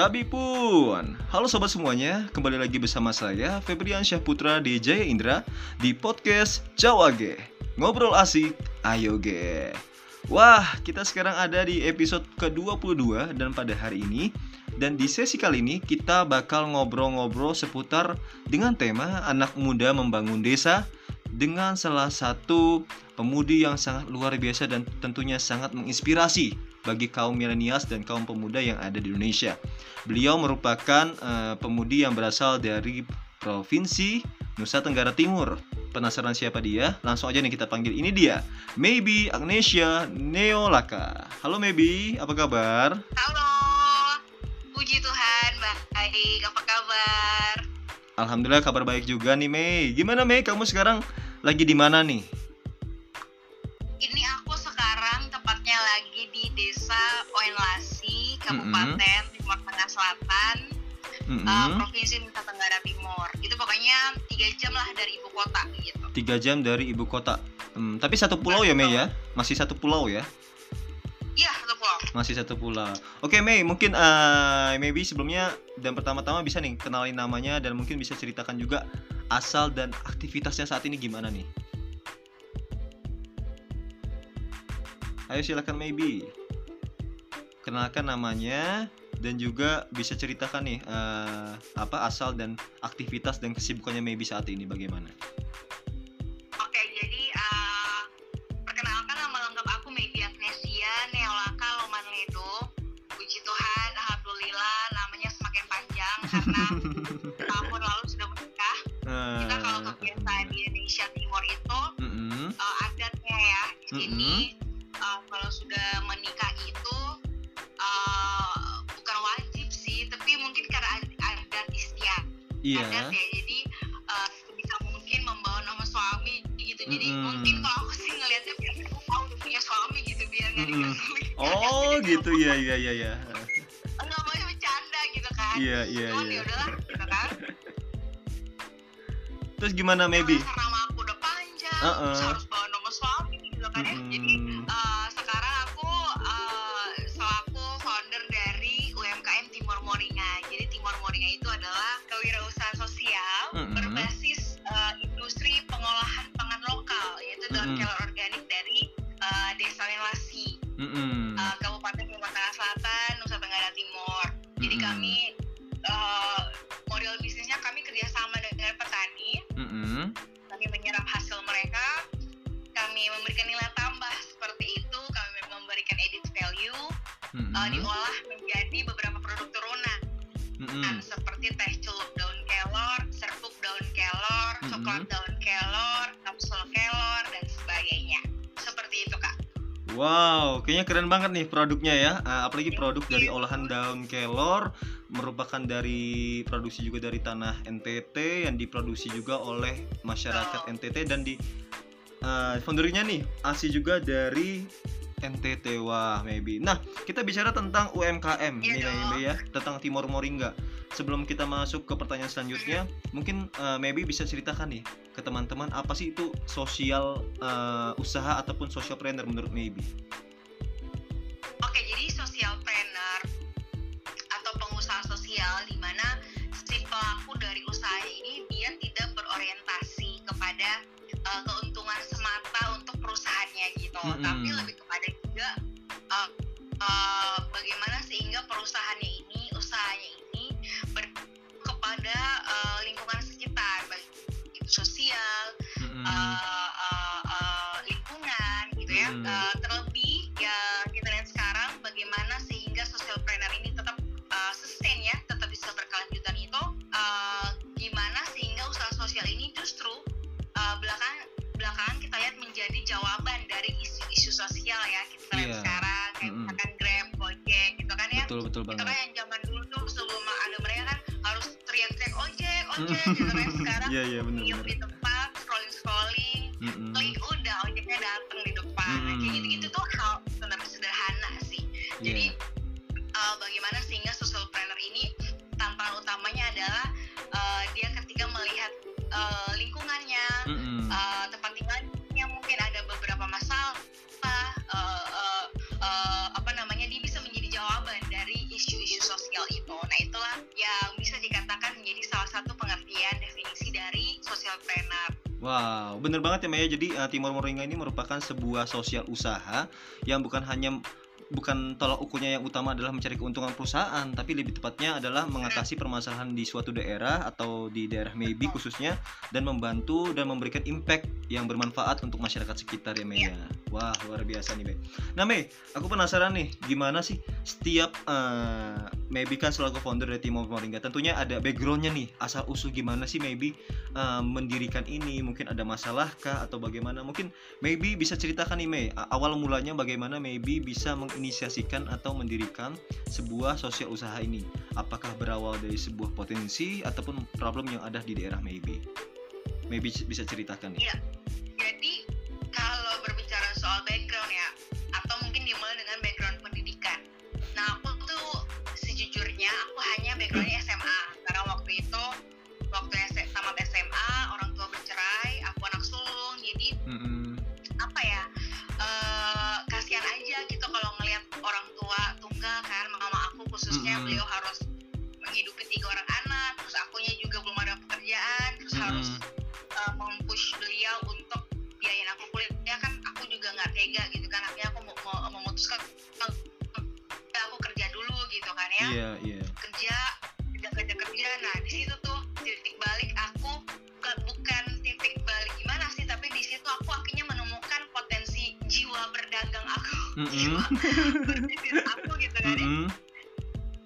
Tapi pun, halo sobat semuanya, kembali lagi bersama saya Febrian Syahputra di Jaya Indra di podcast Jawa Ge. Ngobrol asik, ayo ge. Wah, kita sekarang ada di episode ke-22 dan pada hari ini dan di sesi kali ini kita bakal ngobrol-ngobrol seputar dengan tema anak muda membangun desa dengan salah satu pemudi yang sangat luar biasa dan tentunya sangat menginspirasi bagi kaum milenials dan kaum pemuda yang ada di Indonesia. Beliau merupakan uh, pemudi yang berasal dari provinsi Nusa Tenggara Timur. Penasaran siapa dia? Langsung aja nih kita panggil. Ini dia, Maybe Agnesia Neolaka. Halo Maybe, apa kabar? Halo, puji Tuhan, baik. Apa kabar? Alhamdulillah kabar baik juga nih Mei. Gimana Mei? Kamu sekarang lagi di mana nih? Ini aku sekarang tepatnya lagi di Desa Oenlasi, Kabupaten mm -hmm. Timur Tengah Selatan, mm -hmm. uh, Provinsi Nusa Tenggara Timur. Itu pokoknya tiga jam lah dari ibu kota gitu. Tiga jam dari ibu kota. Hmm, tapi satu pulau ya Mei ya? Masih satu pulau ya? Iya satu pulau. Masih satu pulau. Oke Mei, mungkin uh, maybe sebelumnya dan pertama-tama bisa nih kenalin namanya dan mungkin bisa ceritakan juga asal dan aktivitasnya saat ini gimana nih? Ayo silakan maybe. Kenalkan namanya dan juga bisa ceritakan nih uh, apa asal dan aktivitas dan kesibukannya maybe saat ini bagaimana? Oke, jadi uh, perkenalkan nama lengkap aku Maybe Agnesia Neolaka Lomanledo. Puji Tuhan, alhamdulillah namanya semakin panjang karena tahun lalu sudah menikah. Uh, Kita kalau kebiasaan di Indonesia Timur itu uh -uh. Uh, adatnya ya di sini. -uh uh, kalau sudah menikah iya. adat ya jadi uh, bisa mungkin membawa nama suami gitu jadi mm -hmm. mungkin kalau aku sih ngelihatnya biar aku mau punya suami gitu biar nggak mm -hmm. oh gitu ya ya ya ya nggak mau bercanda gitu kan iya iya iya ya udahlah gitu kan terus gimana maybe karena nama aku udah panjang uh -uh. harus kelor organik dari uh, Desa Relasi mm -hmm. uh, Kabupaten Sumatera Selatan Nusa Tenggara Timur jadi mm -hmm. kami Wow, kayaknya keren banget nih produknya ya. Uh, apalagi produk dari olahan daun kelor merupakan dari produksi juga dari tanah NTT yang diproduksi juga oleh masyarakat. NTT dan di uh, foundernya nih asli juga dari NTT wah maybe. Nah kita bicara tentang UMKM nih maybe ya tentang Timor Moringa. Sebelum kita masuk ke pertanyaan selanjutnya, mungkin uh, maybe bisa ceritakan nih ke teman-teman apa sih itu sosial uh, usaha ataupun social planner menurut maybe. Oke jadi social planner atau pengusaha sosial di mana si pelaku dari usaha ini dia tidak berorientasi kepada uh, keuntungan semata untuk perusahaannya gitu, mm -hmm. tapi lebih kepada juga uh, uh, bagaimana sehingga perusahaannya ya. Betul betul banget. Itu kan yang zaman dulu tuh sebelum ada mereka kan harus teriak-teriak ojek, ojek gitu kan sekarang yeah, yeah, bener, bener. di tempat banget ya Maya. Jadi uh, Timor Moringa ini merupakan sebuah sosial usaha yang bukan hanya bukan tolak ukurnya yang utama adalah mencari keuntungan perusahaan, tapi lebih tepatnya adalah mengatasi permasalahan di suatu daerah atau di daerah maybe khususnya dan membantu dan memberikan impact yang bermanfaat untuk masyarakat sekitar ya Mei ya. Wah luar biasa nih Mei. Nah Mei, aku penasaran nih gimana sih setiap uh, maybe kan selaku founder dari Timor Moringa tentunya ada backgroundnya nih asal usul gimana sih maybe uh, mendirikan ini mungkin ada masalah kah atau bagaimana mungkin maybe bisa ceritakan nih Mei awal mulanya bagaimana maybe bisa meng menginisiasikan atau mendirikan sebuah sosial usaha ini? Apakah berawal dari sebuah potensi ataupun problem yang ada di daerah maybe? Maybe bisa ceritakan nih. Iya. Jadi kalau berbicara soal background ya, atau mungkin dimulai dengan background pendidikan. Nah aku tuh sejujurnya aku hanya backgroundnya SMA karena waktu itu waktu sama SMA orang tua bercerai, aku anak sulung, jadi mm -hmm. apa ya? Uh, kasihan aja gitu kalau orang tua tunggal kan mama aku khususnya mm -hmm. beliau harus beliau untuk biayain aku kuliah kan aku juga nggak tega gitu kan akhirnya aku mau memutuskan aku kerja dulu gitu kan ya yeah, yeah. kerja kerja kerja kerja nah di situ tuh titik balik aku bukan titik balik gimana sih tapi di situ aku akhirnya menemukan potensi jiwa berdagang aku mm -hmm. aku gitu kan mm -hmm.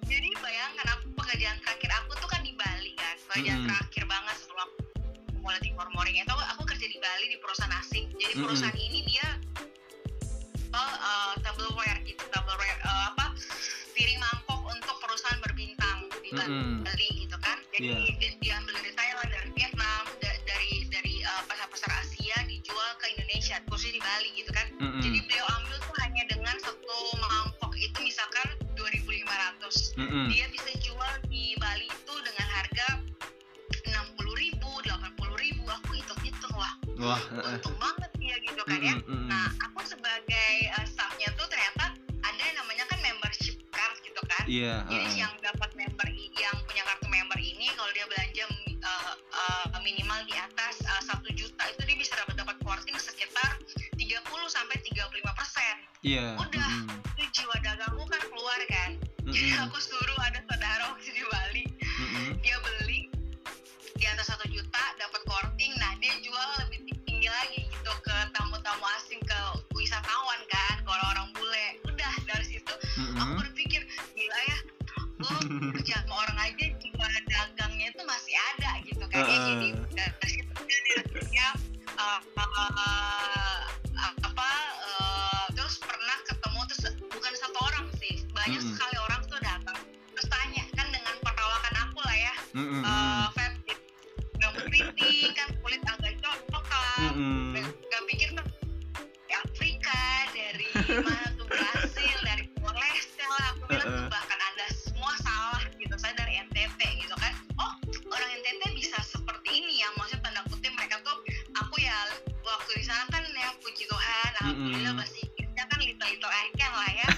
jadi bayangkan aku pekerjaan terakhir aku tuh kan di Bali kan pekerjaan mm -hmm. terakhir mulai di Mormoring itu aku kerja di Bali di perusahaan asing jadi perusahaan mm -hmm. ini dia oh, uh, tableware gitu tableware uh, apa piring mangkok untuk perusahaan berbintang di Bali mm -hmm. gitu kan jadi yeah. diambil dari Thailand dari Vietnam dari dari uh, pasar-pasar Asia dijual ke Indonesia khususnya di Bali gitu kan mm -hmm. jadi beliau ambil tuh hanya dengan satu mangkok itu misalkan 2.500 mm -hmm. dia wah, untung banget dia gitu kan mm -hmm. ya nah aku sebagai uh, staffnya tuh ternyata ada yang namanya kan membership card gitu kan yeah, uh, jadi yang dapat member yang punya kartu member ini kalau dia belanja uh, uh, minimal di atas satu uh, juta itu dia bisa dapat dapat porting sekitar 30 sampai 35 persen. Iya. Udah, mm itu jiwa dagangku kan keluar kan. Mm. Jadi aku suruh ada saudara waktu jadi dari situ dia uh, uh,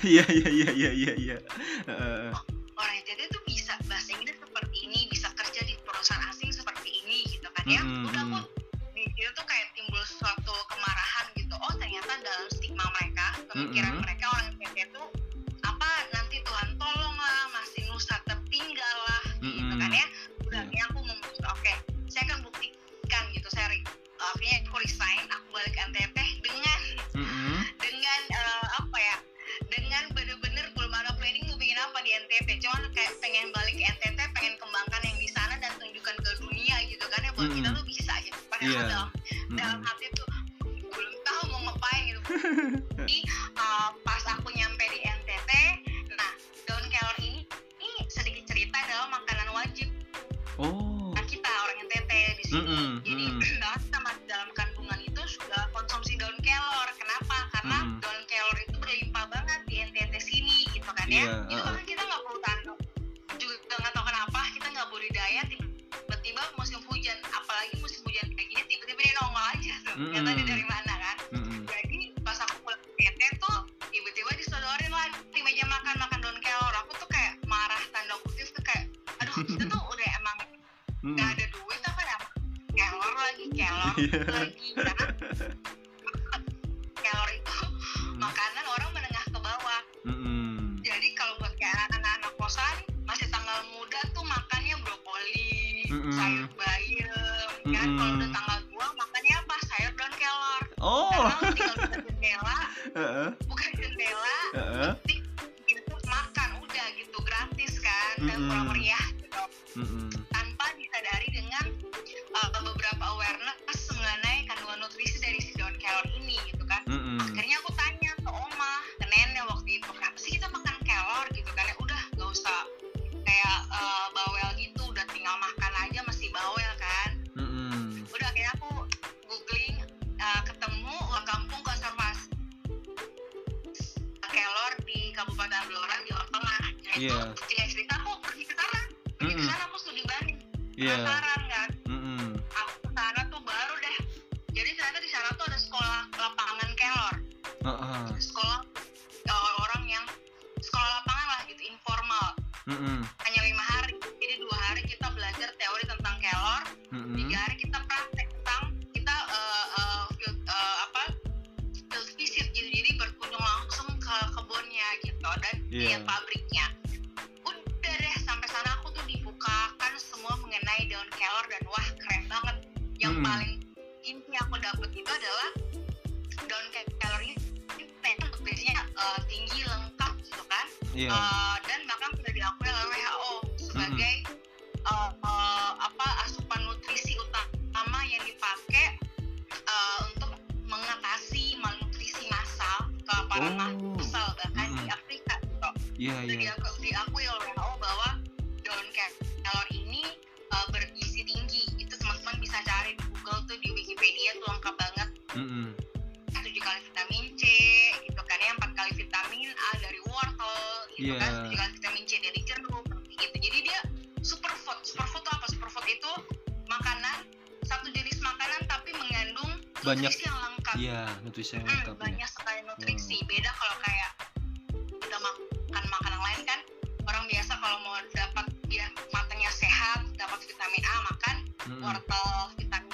iya iya iya iya iya yeah. Yeah. Iya. yeah. kan vitamin C dari jeruk gitu jadi dia superfood superfood itu apa superfood itu makanan satu jenis makanan tapi mengandung banyak nutrisi yang lengkap iya nutrisi yang hmm, lengkap hmm, banyak sekali hmm. nutrisi wow. beda kalau kayak udah makan makanan lain kan orang biasa kalau mau dapat dia matanya sehat dapat vitamin A makan mm -hmm. wortel vitamin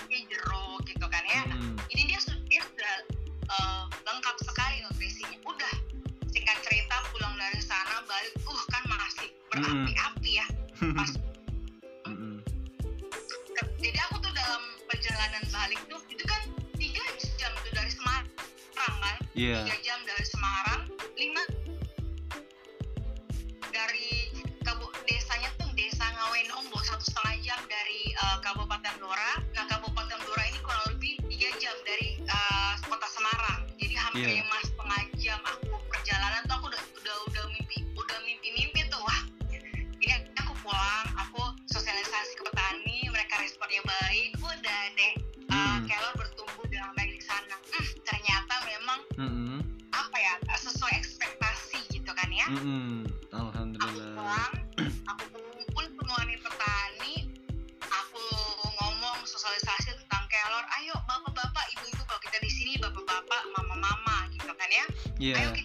yeah. 3 jam dari Semarang Yeah.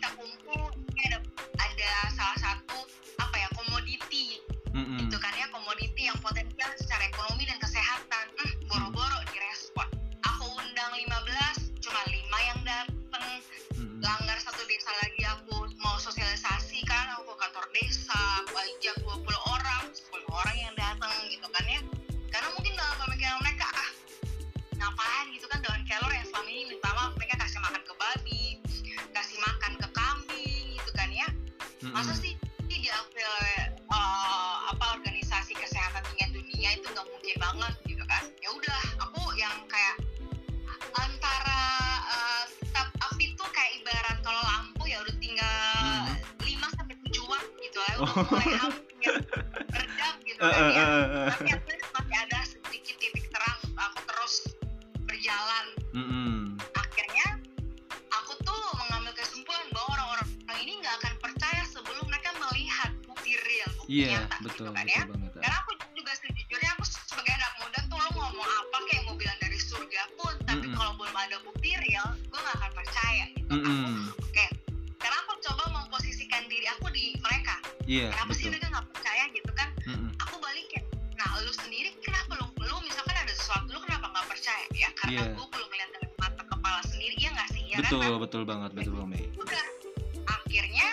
Hmm. Oke, kayak karena aku coba memposisikan diri aku di mereka yeah, kenapa betul. sih mereka nggak percaya gitu kan mm aku balikin nah lu sendiri kenapa lu lu misalkan ada sesuatu lu kenapa nggak percaya ya karena yeah. gue belum melihat dengan mata kepala sendiri ya nggak sih ya kan, betul kan? betul banget betul banget udah akhirnya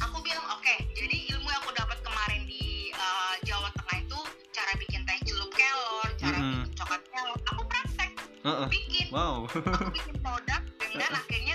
aku bilang oke okay, jadi ilmu yang aku dapat kemarin di uh, Jawa Tengah itu cara bikin teh celup kelor cara mm -hmm. bikin coklat kelor aku praktek uh -uh. bikin wow. aku bikin produk dan uh -uh. akhirnya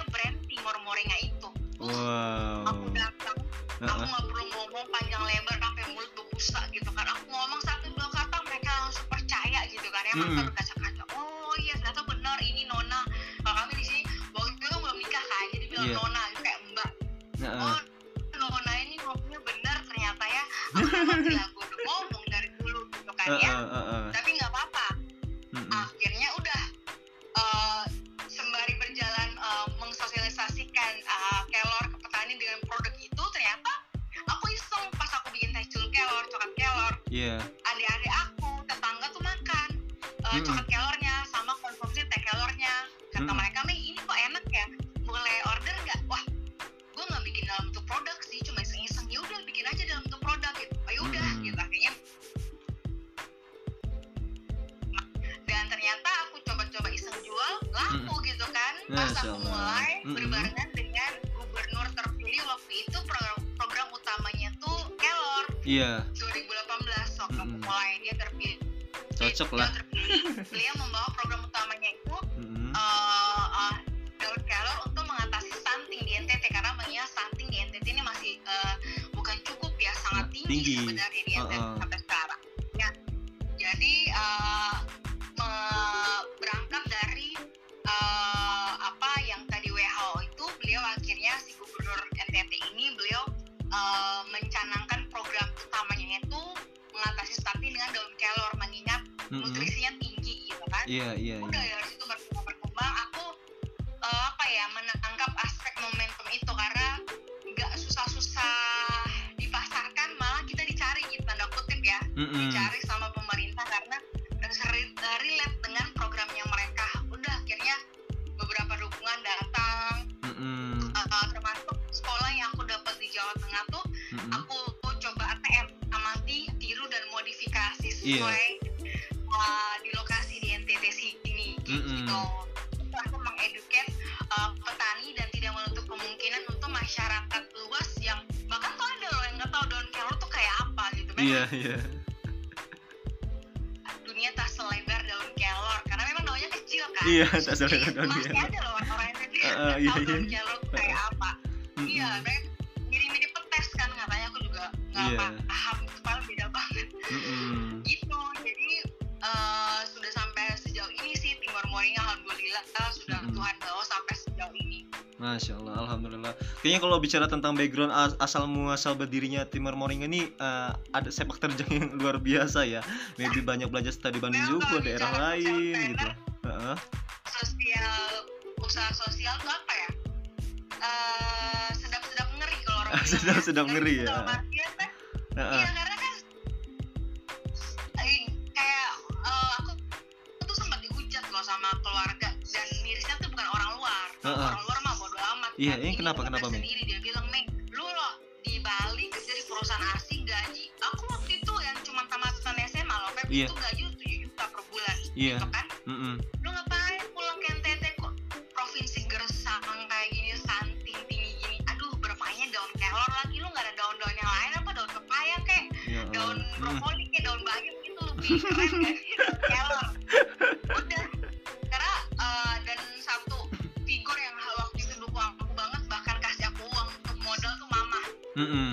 pas aku mulai mm. berbarengan dengan gubernur terpilih waktu itu program, program utamanya tuh kelor iya yeah. 2018 waktu mm. aku mulai dia terpilih cocok lah beliau membawa Iya yeah, iya. Yeah. Dunia tak selebar daun kelor karena memang daunnya kecil kan. Iya tak selebar daun kelor. Masih ada loh orang yang uh, uh, iya, iya. daun kelor Kayaknya kalau bicara tentang background as- asal muasal berdirinya Timor Moringa ini uh, ada sepak terjang yang luar biasa ya. Maybe banyak belajar studi Bandung Memang juga daerah lain gitu. planner, Heeh. sosial usaha sosial tuh apa ya Eh, sedap-sedap ngeri kalau orang ya. Sedap-sedap ngeri ya. dalam artian kan, Heeh. Iya karena kan kayak eh, aku, aku tuh sempat dihujat loh sama keluarga dan mirisnya tuh bukan orang luar. Orang Iya, ini kenapa- kenapa, Mei? sendiri dia bilang, "Mei, lu loh di Bali kerja di perusahaan asing gaji." Aku waktu itu yang cuma tamatan SMA loh, Feb, Iya. itu gaji 7 juta per bulan. Iya. Gitu kan? Mm-mm. Lu ngapain pulang ke NTT kok provinsi gersang kayak gini, stunting tinggi gini. Aduh, bermainnya daun kelor lagi. Lu nggak ada daun-daun yang lain apa? Daun pepaya kek, Ya daun. Mm. brokoli kayak daun bayam gitu lebih keren kan daun kelor Mm-mm.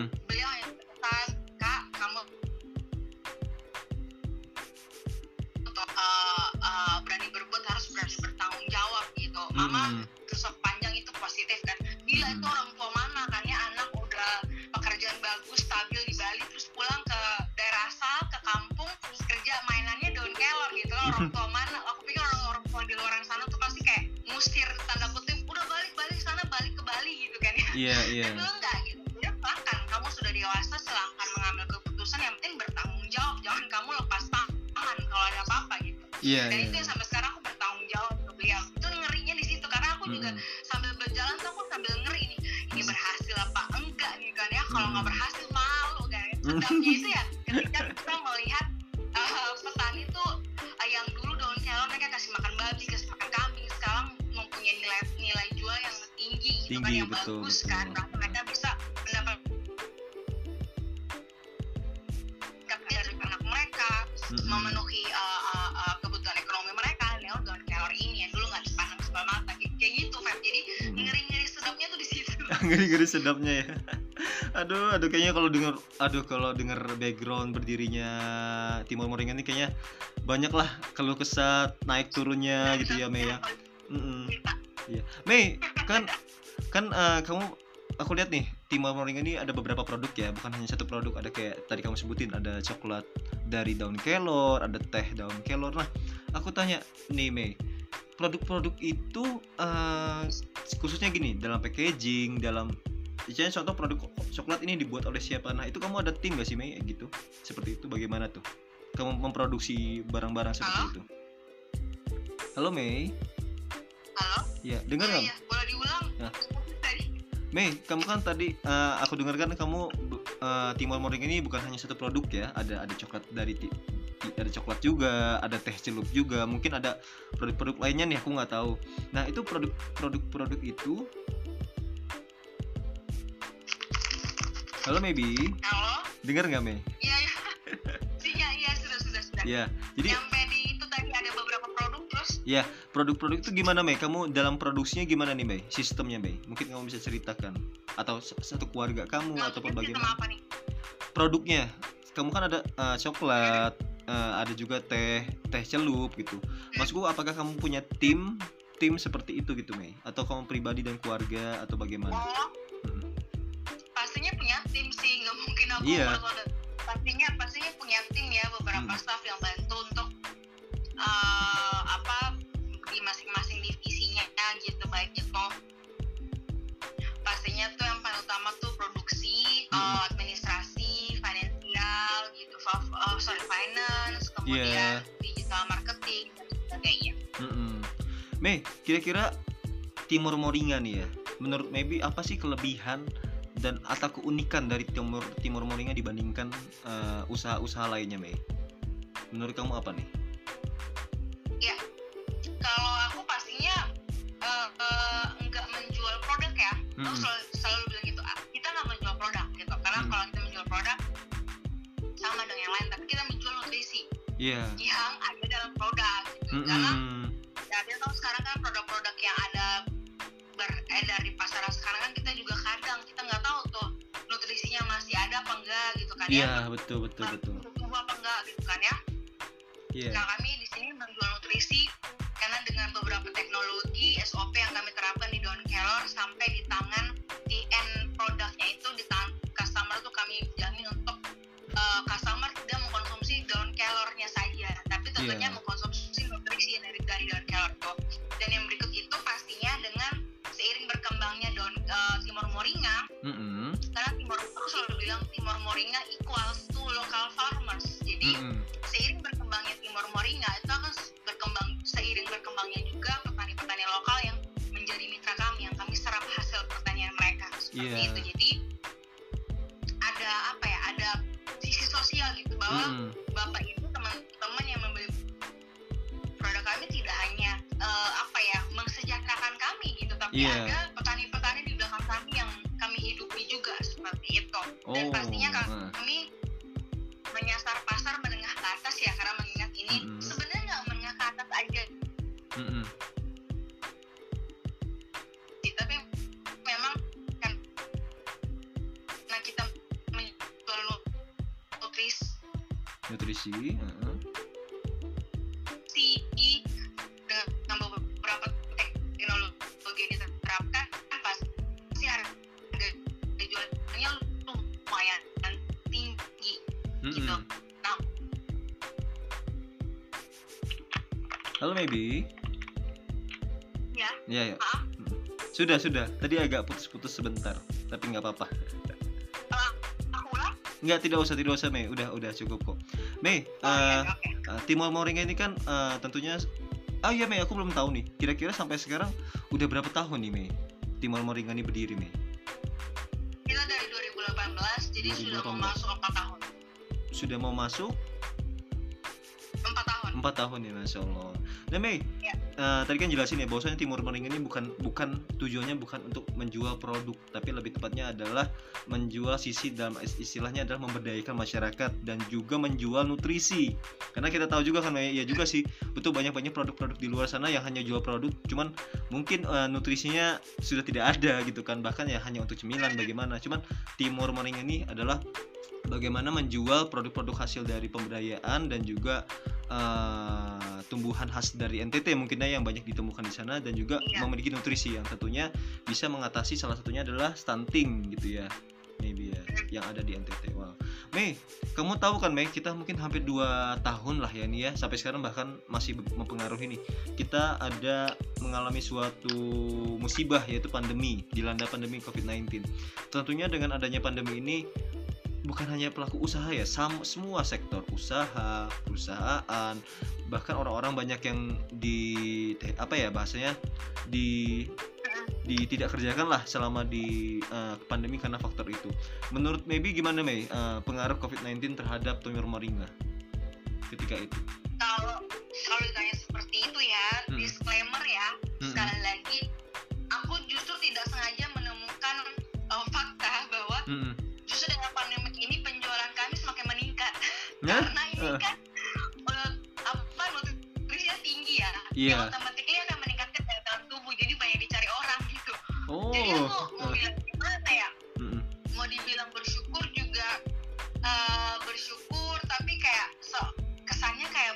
Ngeri-ngeri sedapnya ya aduh aduh kayaknya kalau denger aduh kalau denger background berdirinya Timur Moringan ini kayaknya banyak lah kalau kesat naik turunnya gitu ya Mei ya. Cerita. Iya. Mei kan kan eh, kamu aku lihat nih Timur Moringan ini ada beberapa produk ya bukan hanya satu produk ada kayak tadi kamu sebutin ada coklat dari daun kelor ada teh daun kelor nah aku tanya nih Mei produk-produk itu eh, khususnya gini dalam packaging dalam Misalnya contoh produk coklat ini dibuat oleh siapa. Nah itu kamu ada tim gak sih Mei gitu? Seperti itu bagaimana tuh? Kamu memproduksi barang-barang seperti Halo? itu. Halo Mei? Halo? Ya dengar Iya, nggak? iya. boleh diulang. Ya. tadi. Mei, kamu kan tadi eh, aku dengarkan kamu eh, Timor Moring ini bukan hanya satu produk ya, ada ada coklat dari ada coklat juga, ada teh celup juga, mungkin ada produk-produk lainnya nih aku nggak tahu. Nah itu produk produk-produk itu, halo Maybe, halo dengar nggak Mei? iya iya iya iya sudah sudah sudah Ya, jadi nyampe di itu tadi ada beberapa produk terus produk-produk itu gimana Mei? Kamu dalam produksinya gimana nih Mei? Sistemnya Mei? Mungkin kamu bisa ceritakan atau satu keluarga kamu ataupun maksudnya sistem bagaimana? apa nih produknya kamu kan ada uh, coklat uh, ada juga teh teh celup gitu. Maksudku apakah kamu punya tim tim seperti itu gitu Mei? Atau kamu pribadi dan keluarga atau bagaimana? Oh. Mm-mm. pastinya punya tim sih nggak mungkin aku bersoda- pastinya pastinya punya tim ya beberapa Hmm. staff yang bantu untuk eh, apa di masing-masing divisinya gitu baik itu. Pastinya tuh eh, sorry finance kemudian digital marketing dan sebagainya Mm-mm. Mei kira-kira Timur Moringa nih ya menurut maybe apa sih kelebihan dan atau keunikan dari Timur Timur Moringa dibandingkan uh, usaha-usaha lainnya Mei? Menurut kamu apa nih? Kalau aku pastinya eh, eh, nggak menjual produk ya. Aku Mm-mm. selalu, selalu bilang sama dengan yang lain tapi kita menjual nutrisi Iya. Yang ada dalam produk gitu. karena Mm-mm. ya dia tahu sekarang kan produk-produk yang ada beredar di pasaran sekarang kan kita juga kadang kita nggak tahu tuh nutrisinya masih ada apa enggak gitu kan Iya ya betul betul betul. Masih tumbuh apa enggak gitu kan ya. Iya. Nah kami di sini menjual nutrisi karena dengan beberapa teknologi gitu. Nah halo maybe. Ya. ya ya. Maaf. Mm. sudah sudah. Tadi agak putus-putus sebentar tapi nggak apa-apa. Eh, nggak tidak usah tidak usah Mei udah udah cukup kok. Mei oh, eh, iya, oke. eh, Timor Moringa ini kan eh, tentunya oh iya Mei aku belum tahu nih. Kira-kira sampai sekarang udah berapa tahun nih Mei Timor Moringa ini berdiri Mei kita dari 2018 jadi sudah mau 2018. masuk 4 tahun sudah mau masuk? 4 tahun. Empat tahun ya Masya Allah. Nah Mei Ya. uh, tadi kan jelasin ya bahwasanya timur morning ini bukan bukan tujuannya bukan untuk menjual produk tapi lebih tepatnya adalah menjual sisi dalam istilahnya adalah memberdayakan masyarakat dan juga menjual nutrisi. Karena kita tahu juga kan ya juga sih betul banyak banyak produk-produk di luar sana yang hanya jual produk cuman mungkin uh, nutrisinya sudah tidak ada gitu kan bahkan ya hanya untuk cemilan bagaimana. Cuman timur morning ini adalah bagaimana menjual produk-produk hasil dari pemberdayaan dan juga uh, tumbuhan khas dari NTT mungkinnya yang banyak ditemukan di sana dan juga iya. memiliki nutrisi yang tentunya bisa mengatasi salah satunya adalah stunting gitu ya maybe ya yang ada di NTT. Wow. Mei, kamu tahu kan Mei, kita mungkin hampir dua tahun lah ya ini ya sampai sekarang bahkan masih mempengaruhi nih. Kita ada mengalami suatu musibah yaitu pandemi, dilanda pandemi COVID-19. Tentunya dengan adanya pandemi ini bukan hanya pelaku usaha ya sam semua sektor usaha perusahaan bahkan orang-orang banyak yang di apa ya bahasanya di di tidak kerjakan lah selama di uh, pandemi karena faktor itu menurut maybe gimana Mei uh, pengaruh COVID-19 terhadap tumor moringa ketika itu kalau kalau ditanya seperti itu ya hmm. disclaimer ya hmm. sekali lagi aku justru tidak sengaja ini kan uh, apa nutrisinya tinggi ya yeah. yang otomatisnya akan meningkatkan daya tahan tubuh jadi banyak dicari orang gitu oh. jadi aku mau bilang gimana ya mm. mau dibilang bersyukur juga uh, bersyukur tapi kayak so kesannya kayak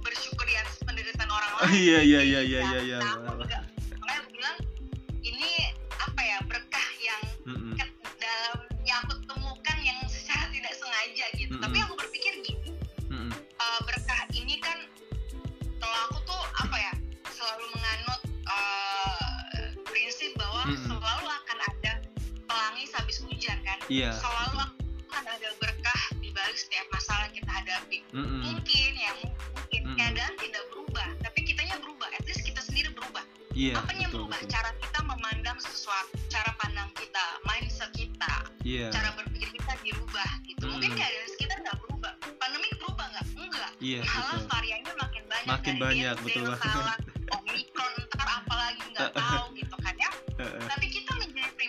bersyukur di atas penderitaan orang lain iya iya iya iya iya, iya. Makanya aku bilang ini apa ya berkah yang mm -mm. dalam yang aku temukan yang secara tidak sengaja gitu mm tapi aku berpikir gini. Uh, berkah ini kan kalau aku tuh apa ya selalu menganut uh, prinsip bahwa mm -hmm. selalu akan ada pelangi habis hujan kan yeah. selalu akan ada berkah di balik setiap masalah yang kita hadapi mm -hmm. mungkin ya mungkin mm -hmm. keadaan tidak berubah tapi kitanya berubah at least kita sendiri berubah yeah, apa yang berubah betul. cara kita memandang sesuatu cara pandang kita mindset kita yeah. cara berpikir yeah, malah betul. variannya makin banyak makin banyak betul banget. omikron ntar apalagi nggak tahu gitu kan ya. Tapi kita menjadi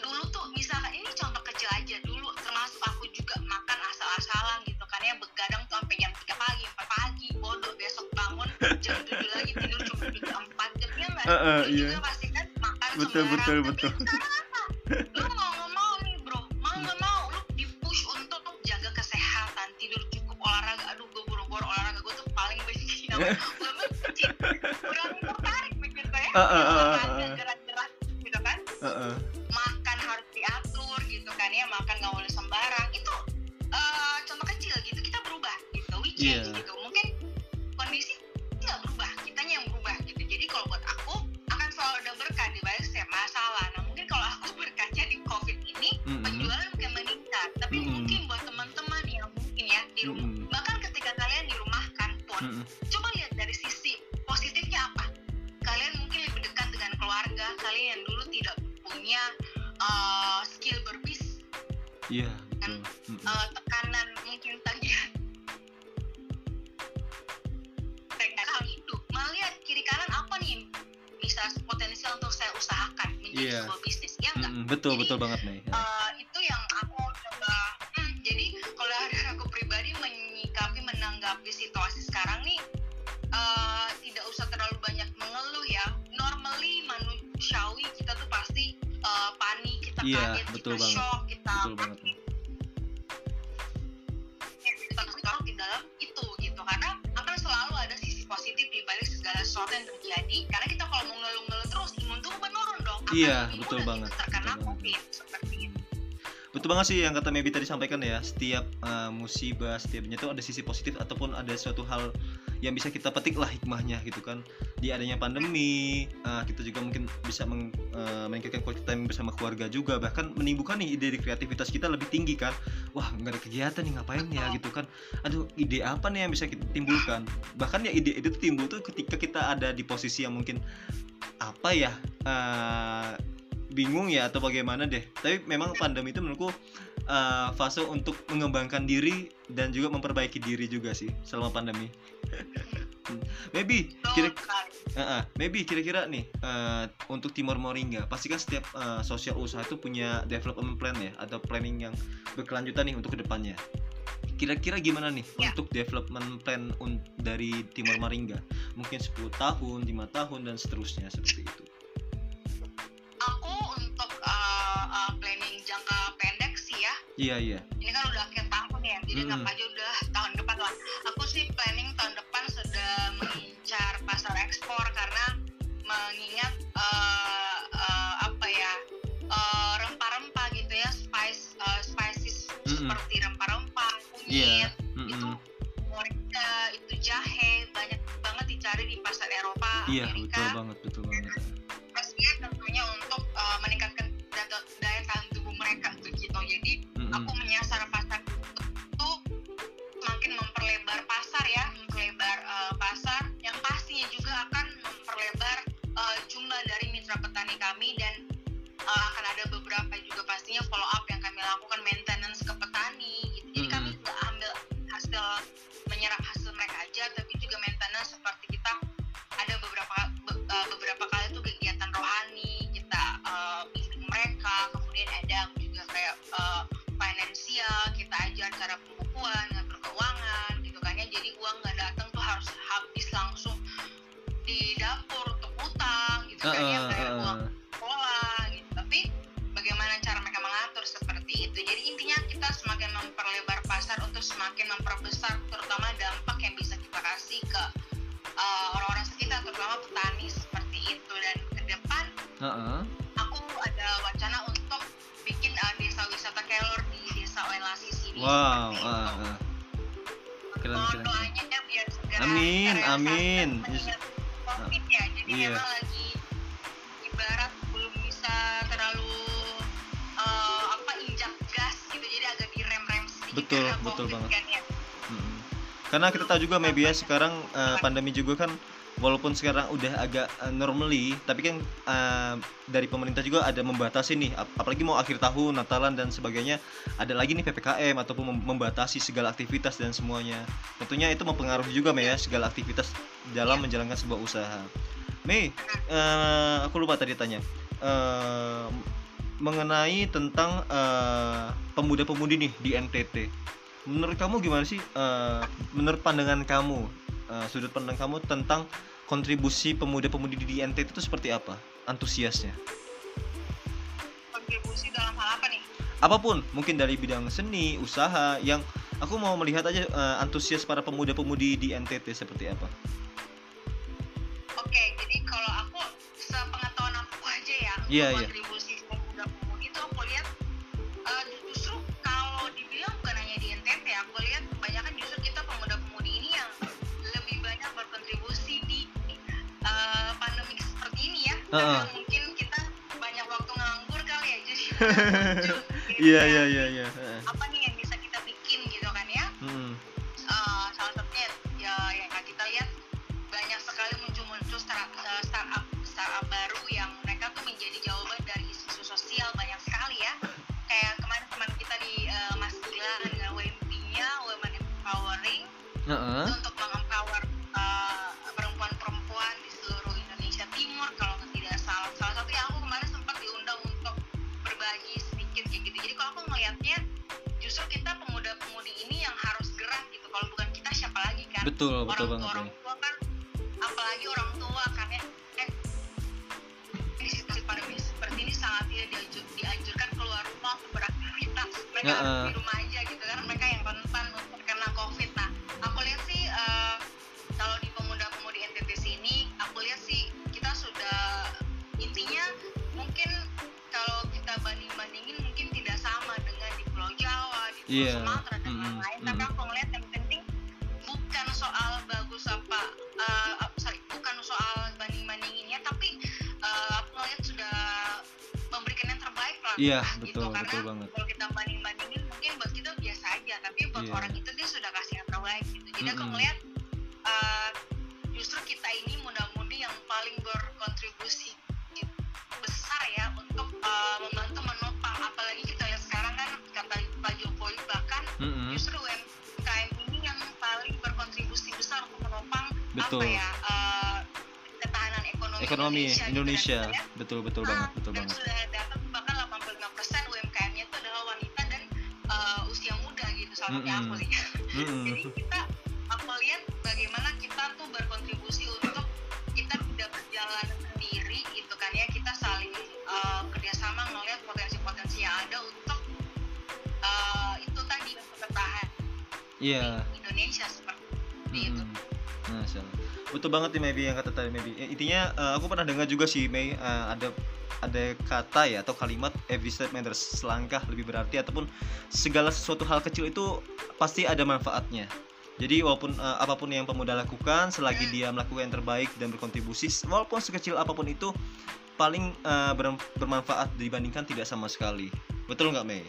dulu tuh misalkan ini contoh kecil aja. Dulu termasuk aku juga makan asal-asalan gitu kan ya. Begadang tuh sampai jam 3 pagi 4 pagi. Bodoh besok bangun jam 7 lagi tidur cuma 3 4 jamnya nggak uh, uh, iya. juga pasti kan makan betul, sembarang. betul, betul. tapi sekarang benci kurang tertarik mikir kayak uh, uh, uh, betul betul banget nih banget sih yang kata Mebi tadi sampaikan ya setiap uh, musibah setiapnya itu ada sisi positif ataupun ada suatu hal yang bisa kita petik lah hikmahnya gitu kan. Di adanya pandemi uh, kita juga mungkin bisa meng, uh, meningkatkan quality time bersama keluarga juga bahkan menimbulkan nih ide kreativitas kita lebih tinggi kan. Wah nggak ada kegiatan nih ngapain ya gitu kan. Aduh ide apa nih yang bisa kita timbulkan? Bahkan ya ide itu timbul tuh ketika kita ada di posisi yang mungkin apa ya uh, bingung ya atau bagaimana deh. Tapi memang pandemi itu menurutku uh, fase untuk mengembangkan diri dan juga memperbaiki diri juga sih selama pandemi. Maybe kira uh, uh, maybe kira-kira nih uh, untuk Timor Moringa pasti kan setiap uh, sosial usaha itu punya development plan ya atau planning yang berkelanjutan nih untuk ke depannya. Kira-kira gimana nih ya. untuk development plan dari Timor Moringa? Mungkin 10 tahun 5 tahun dan seterusnya seperti itu iya iya ini kan udah akhir tahun ya jadi hmm. aja udah tahun depan lah aku sih planning tahun depan sudah mengincar pasar ekspor karena mengingat uh, uh, apa ya uh, rempah-rempah gitu ya spice uh, spices mm -hmm. seperti rempah-rempah kunyit yeah. mm -hmm. itu moringa itu jahe banyak banget dicari di pasar Eropa iya, Amerika betul banget betul banget menyasar pasar itu semakin memperlebar pasar ya memperlebar uh, pasar yang pastinya juga akan memperlebar uh, jumlah dari mitra petani kami dan uh, akan ada beberapa juga pastinya follow up yang kami lakukan maintenance karena kita tahu juga maybe ya sekarang uh, pandemi juga kan walaupun sekarang udah agak uh, normally tapi kan uh, dari pemerintah juga ada membatasi nih ap apalagi mau akhir tahun Natalan dan sebagainya ada lagi nih PPKM ataupun mem membatasi segala aktivitas dan semuanya. Tentunya itu mempengaruhi juga Mei ya segala aktivitas dalam menjalankan sebuah usaha. Mei uh, aku lupa tadi tanya. Uh, mengenai tentang pemuda-pemudi nih di NTT menurut kamu gimana sih uh, menurut pandangan kamu uh, sudut pandang kamu tentang kontribusi pemuda-pemudi di NTT itu seperti apa? Antusiasnya? Kontribusi dalam hal apa nih? Apa pun mungkin dari bidang seni usaha yang aku mau melihat aja uh, antusias para pemuda-pemudi di NTT seperti apa? Oke jadi kalau aku sepengetahuan aku aja ya yeah, yeah. kontribusi seperti ini ya uh -uh. mungkin kita banyak waktu nganggur kali ya jadi iya iya iya iya betul orang betul banget orang tua kan apalagi orang tua kan ya eh, di situasi pandemi seperti ini sangat tidak dianjur, dianjurkan keluar rumah untuk beraktivitas mereka ya, uh. di rumah aja gitu karena mereka yang rentan untuk kena covid nah aku lihat sih uh, kalau di pemuda-pemudi NTT sini aku lihat sih kita sudah intinya mungkin kalau kita banding-bandingin mungkin tidak sama dengan di Pulau Jawa di Pulau yeah. Sumatera iya yeah, betul gitu. betul banget kalau kita banding-bandingin mungkin buat kita biasa aja tapi buat yeah. orang itu dia sudah kasih yang terbaik gitu jadi mm -hmm. aku ngeliat uh, justru kita ini muda-mudi yang paling berkontribusi besar ya untuk uh, membantu menopang apalagi kita lihat sekarang kan kata Pak Jokowi bahkan mm-hmm. justru UMKM ini yang paling berkontribusi besar untuk menopang betul. apa ya uh, ketahanan ekonomi, ekonomi Indonesia, Indonesia. Gitu, kan, ya. betul betul Nah, banget betul banget sudah gitu sama kayak aku lihat. Mm-mm. Jadi kita aku lihat bagaimana kita tuh berkontribusi untuk kita tidak berjalan sendiri gitu kan ya kita saling uh, kerjasama melihat potensi-potensi yang ada untuk uh, itu tadi bertahan iya di Indonesia seperti itu. Mm-mm. Masya Allah. betul banget nih Maybe yang kata tadi Maybe Ya, intinya eh, aku pernah dengar juga sih May eh, ada ada kata ya atau kalimat every step matters selangkah lebih berarti ataupun segala sesuatu hal kecil itu pasti ada manfaatnya jadi walaupun eh, apa pun yang pemuda lakukan selagi dia melakukan yang terbaik dan berkontribusi walaupun sekecil apa pun itu paling ber- bermanfaat dibandingkan tidak sama sekali betul nggak Mei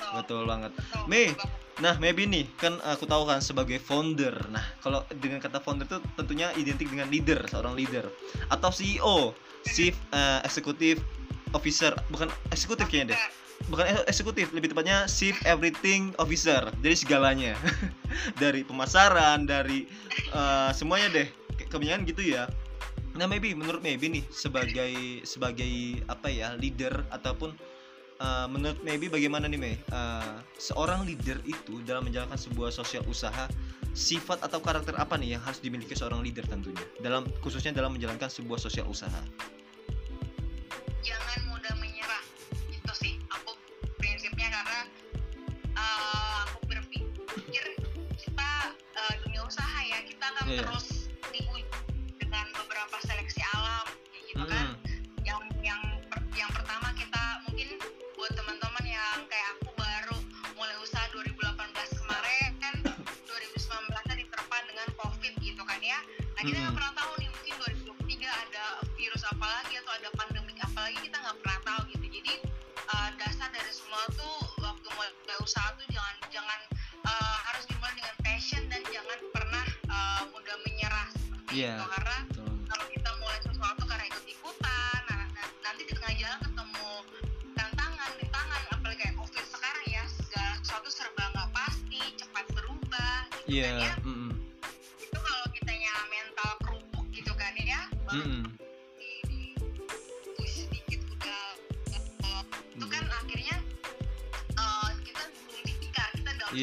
Betul. betul banget betul, Mei. betul banget. Nah, maybe nih kan aku tahu kan sebagai founder. Nah, kalau dengan kata founder itu tentunya identik dengan leader, seorang leader atau CEO, chief eh, executive officer, bukan eksekutif kayaknya deh. Bukan eksekutif, lebih tepatnya chief everything officer. Jadi segalanya. dari pemasaran, dari eh, semuanya deh. Ke- Kebanyakan gitu ya. Nah, maybe menurut maybe nih sebagai sebagai apa ya, leader ataupun Uh, menurut Maybe bagaimana nih Mei? Uh, seorang leader itu dalam menjalankan sebuah sosial usaha sifat atau karakter apa nih yang harus dimiliki seorang leader tentunya dalam khususnya dalam menjalankan sebuah sosial usaha? jangan mudah menyerah itu sih aku prinsipnya karena uh, aku berpikir kita uh, dunia usaha ya kita akan Iya. terus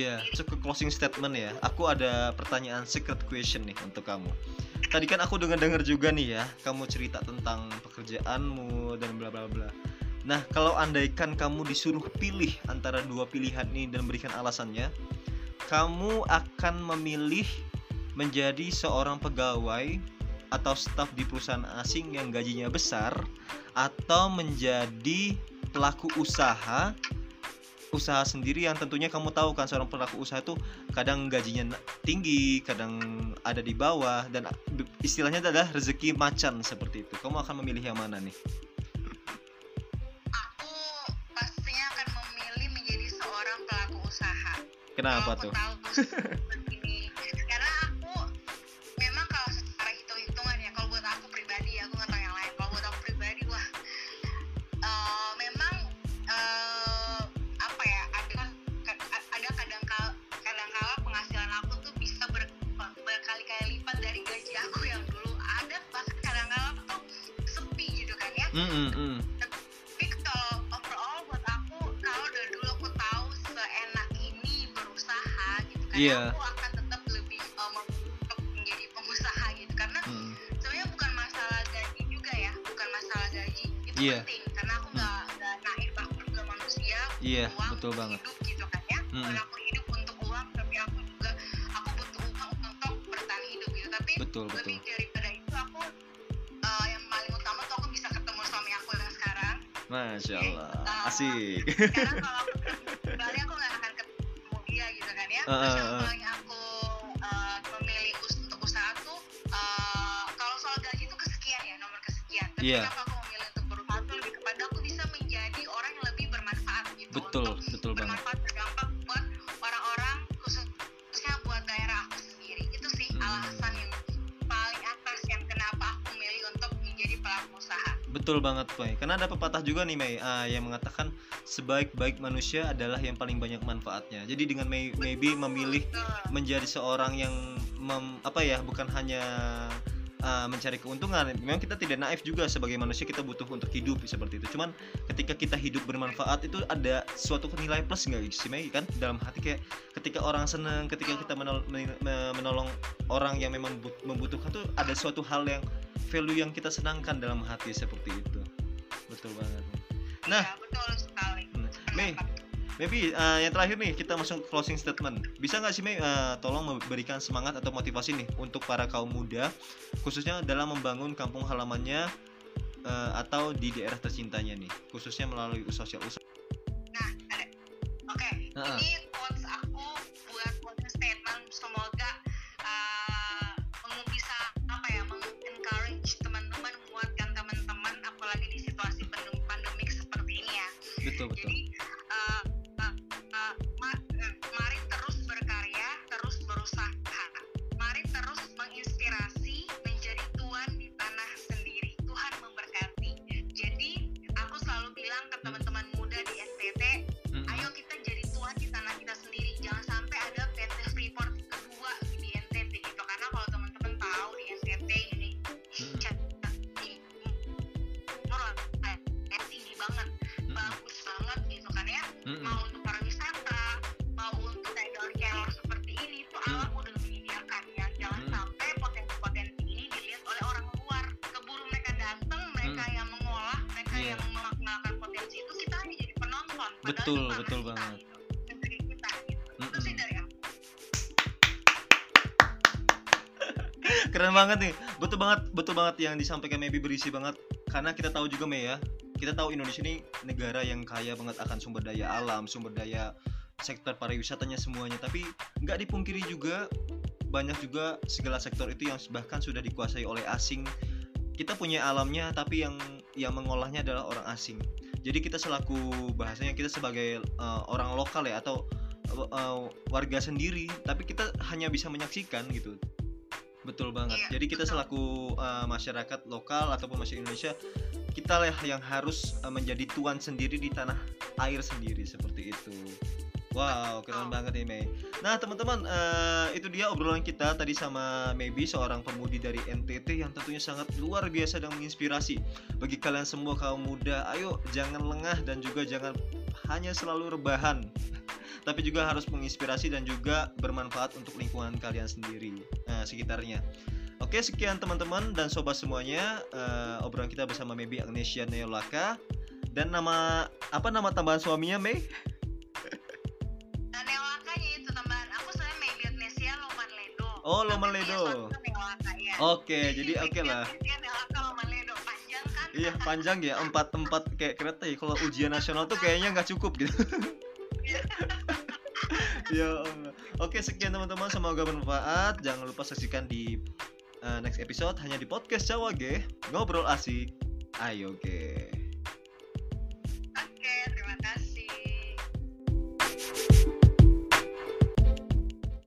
Iya, ke closing statement ya. Aku ada pertanyaan secret question nih untuk kamu. Tadi kan aku dengar-dengar juga nih ya, kamu cerita tentang pekerjaanmu dan bla bla bla. Nah, kalau andaikan kamu disuruh pilih antara dua pilihan ini dan berikan alasannya, kamu akan memilih menjadi seorang pegawai atau staf di perusahaan asing yang gajinya besar atau menjadi pelaku usaha usaha sendiri yang tentunya kamu tahu kan seorang pelaku usaha itu kadang gajinya tinggi, kadang ada di bawah dan istilahnya adalah rezeki macan seperti itu. Kamu akan memilih yang mana nih? aku pastinya akan memilih menjadi seorang pelaku usaha Kenapa Kalau tuh? aku tahu berusaha gitu kan Iya. aku akan tetap lebih untuk menjadi pengusaha gitu karena Mm. sebenarnya bukan masalah gaji juga ya bukan masalah gaji itu Iya. penting karena aku nggak nggak naif aku juga manusia Iya, uang betul banget. hidup gitu kan ya Mm. bukan aku hidup untuk uang tapi aku juga aku butuh uang untuk bertahan hidup gitu tapi Betul, betul. lebih daripada itu aku uh, yang paling utama tuh aku bisa ketemu suami aku yang sekarang Masya Allah, uh, asik. sekarang kalau aku Uh, terus yang paling aku uh, memilih us- untuk usaha tuh uh, kalau soal gaji itu kesekian ya nomor kesekian tapi Iya. kenapa aku memilih untuk berusaha tuh lebih kepada aku bisa menjadi orang yang lebih bermanfaat gitu Betul, untuk betul banget. bermanfaat berdampak buat orang-orang khususnya buat daerah aku sendiri itu sih Hmm. alasan yang paling atas yang kenapa aku memilih untuk menjadi pelaku usaha Betul banget, Mei. Karena ada pepatah juga nih, Mei, uh, yang mengatakan sebaik-baik manusia adalah yang paling banyak manfaatnya. Jadi dengan Mei, maybe memilih menjadi seorang yang mem, apa ya, bukan hanya uh, mencari keuntungan. Memang kita tidak naif juga sebagai manusia kita butuh untuk hidup seperti itu. Cuman ketika kita hidup bermanfaat itu ada suatu nilai plus nggak sih Mei kan dalam hati kayak ketika orang senang, ketika kita menol menolong orang yang memang membutuhkan tuh ada suatu hal yang value yang kita senangkan dalam hati seperti itu betul banget nah ya, betul Mei Maybe uh, yang terakhir nih kita masuk closing statement. Bisa nggak sih Mei uh, tolong memberikan semangat atau motivasi nih untuk para kaum muda khususnya dalam membangun kampung halamannya uh, atau di daerah tercintanya nih, khususnya melalui usaha usaha. Nah. Oke. Okay. Uh -uh. Ini betul betul jadi banget nih betul banget betul banget yang disampaikan Maybe berisi banget karena kita tahu juga Mei ya kita tahu Indonesia ini negara yang kaya banget akan sumber daya alam, sumber daya sektor pariwisatanya semuanya. Tapi nggak dipungkiri juga banyak juga segala sektor itu yang bahkan sudah dikuasai oleh asing. Kita punya alamnya, tapi yang yang mengolahnya adalah orang asing. Jadi kita selaku bahasanya kita sebagai uh, orang lokal ya atau uh, warga sendiri, tapi kita hanya bisa menyaksikan gitu. Betul banget. Iya, Jadi kita selaku uh, masyarakat lokal ataupun masyarakat Indonesia kita lah yang harus uh, menjadi tuan sendiri di tanah air sendiri seperti itu. Wow, keren banget nih Mei. Nah teman-teman, uh, itu dia obrolan kita tadi sama Maybe seorang pemudi dari NTT yang tentunya sangat luar biasa dan menginspirasi bagi kalian semua kaum muda. Ayo jangan lengah dan juga jangan hanya selalu rebahan, tapi juga harus menginspirasi dan juga bermanfaat untuk lingkungan kalian sendiri, uh, sekitarnya. Oke, sekian teman-teman dan sobat semuanya uh, obrolan kita bersama Maybe Agnesia Neolaka dan nama apa nama tambahan suaminya Mei? Nah, Neolakanya itu tambahan aku sebenarnya Maybe Agnesia Loman Ledo. Oh, Loman Ledo. ya. Oke, jadi oke okay lah. kan? Iya, panjang ya, empat empat kayak kereta ya. Kalau ujian nasional tuh kayaknya nggak cukup gitu. ya, oke sekian teman-teman, semoga bermanfaat. Jangan lupa saksikan di uh, next episode hanya di podcast Jawa G. Ngobrol asik. Ayo G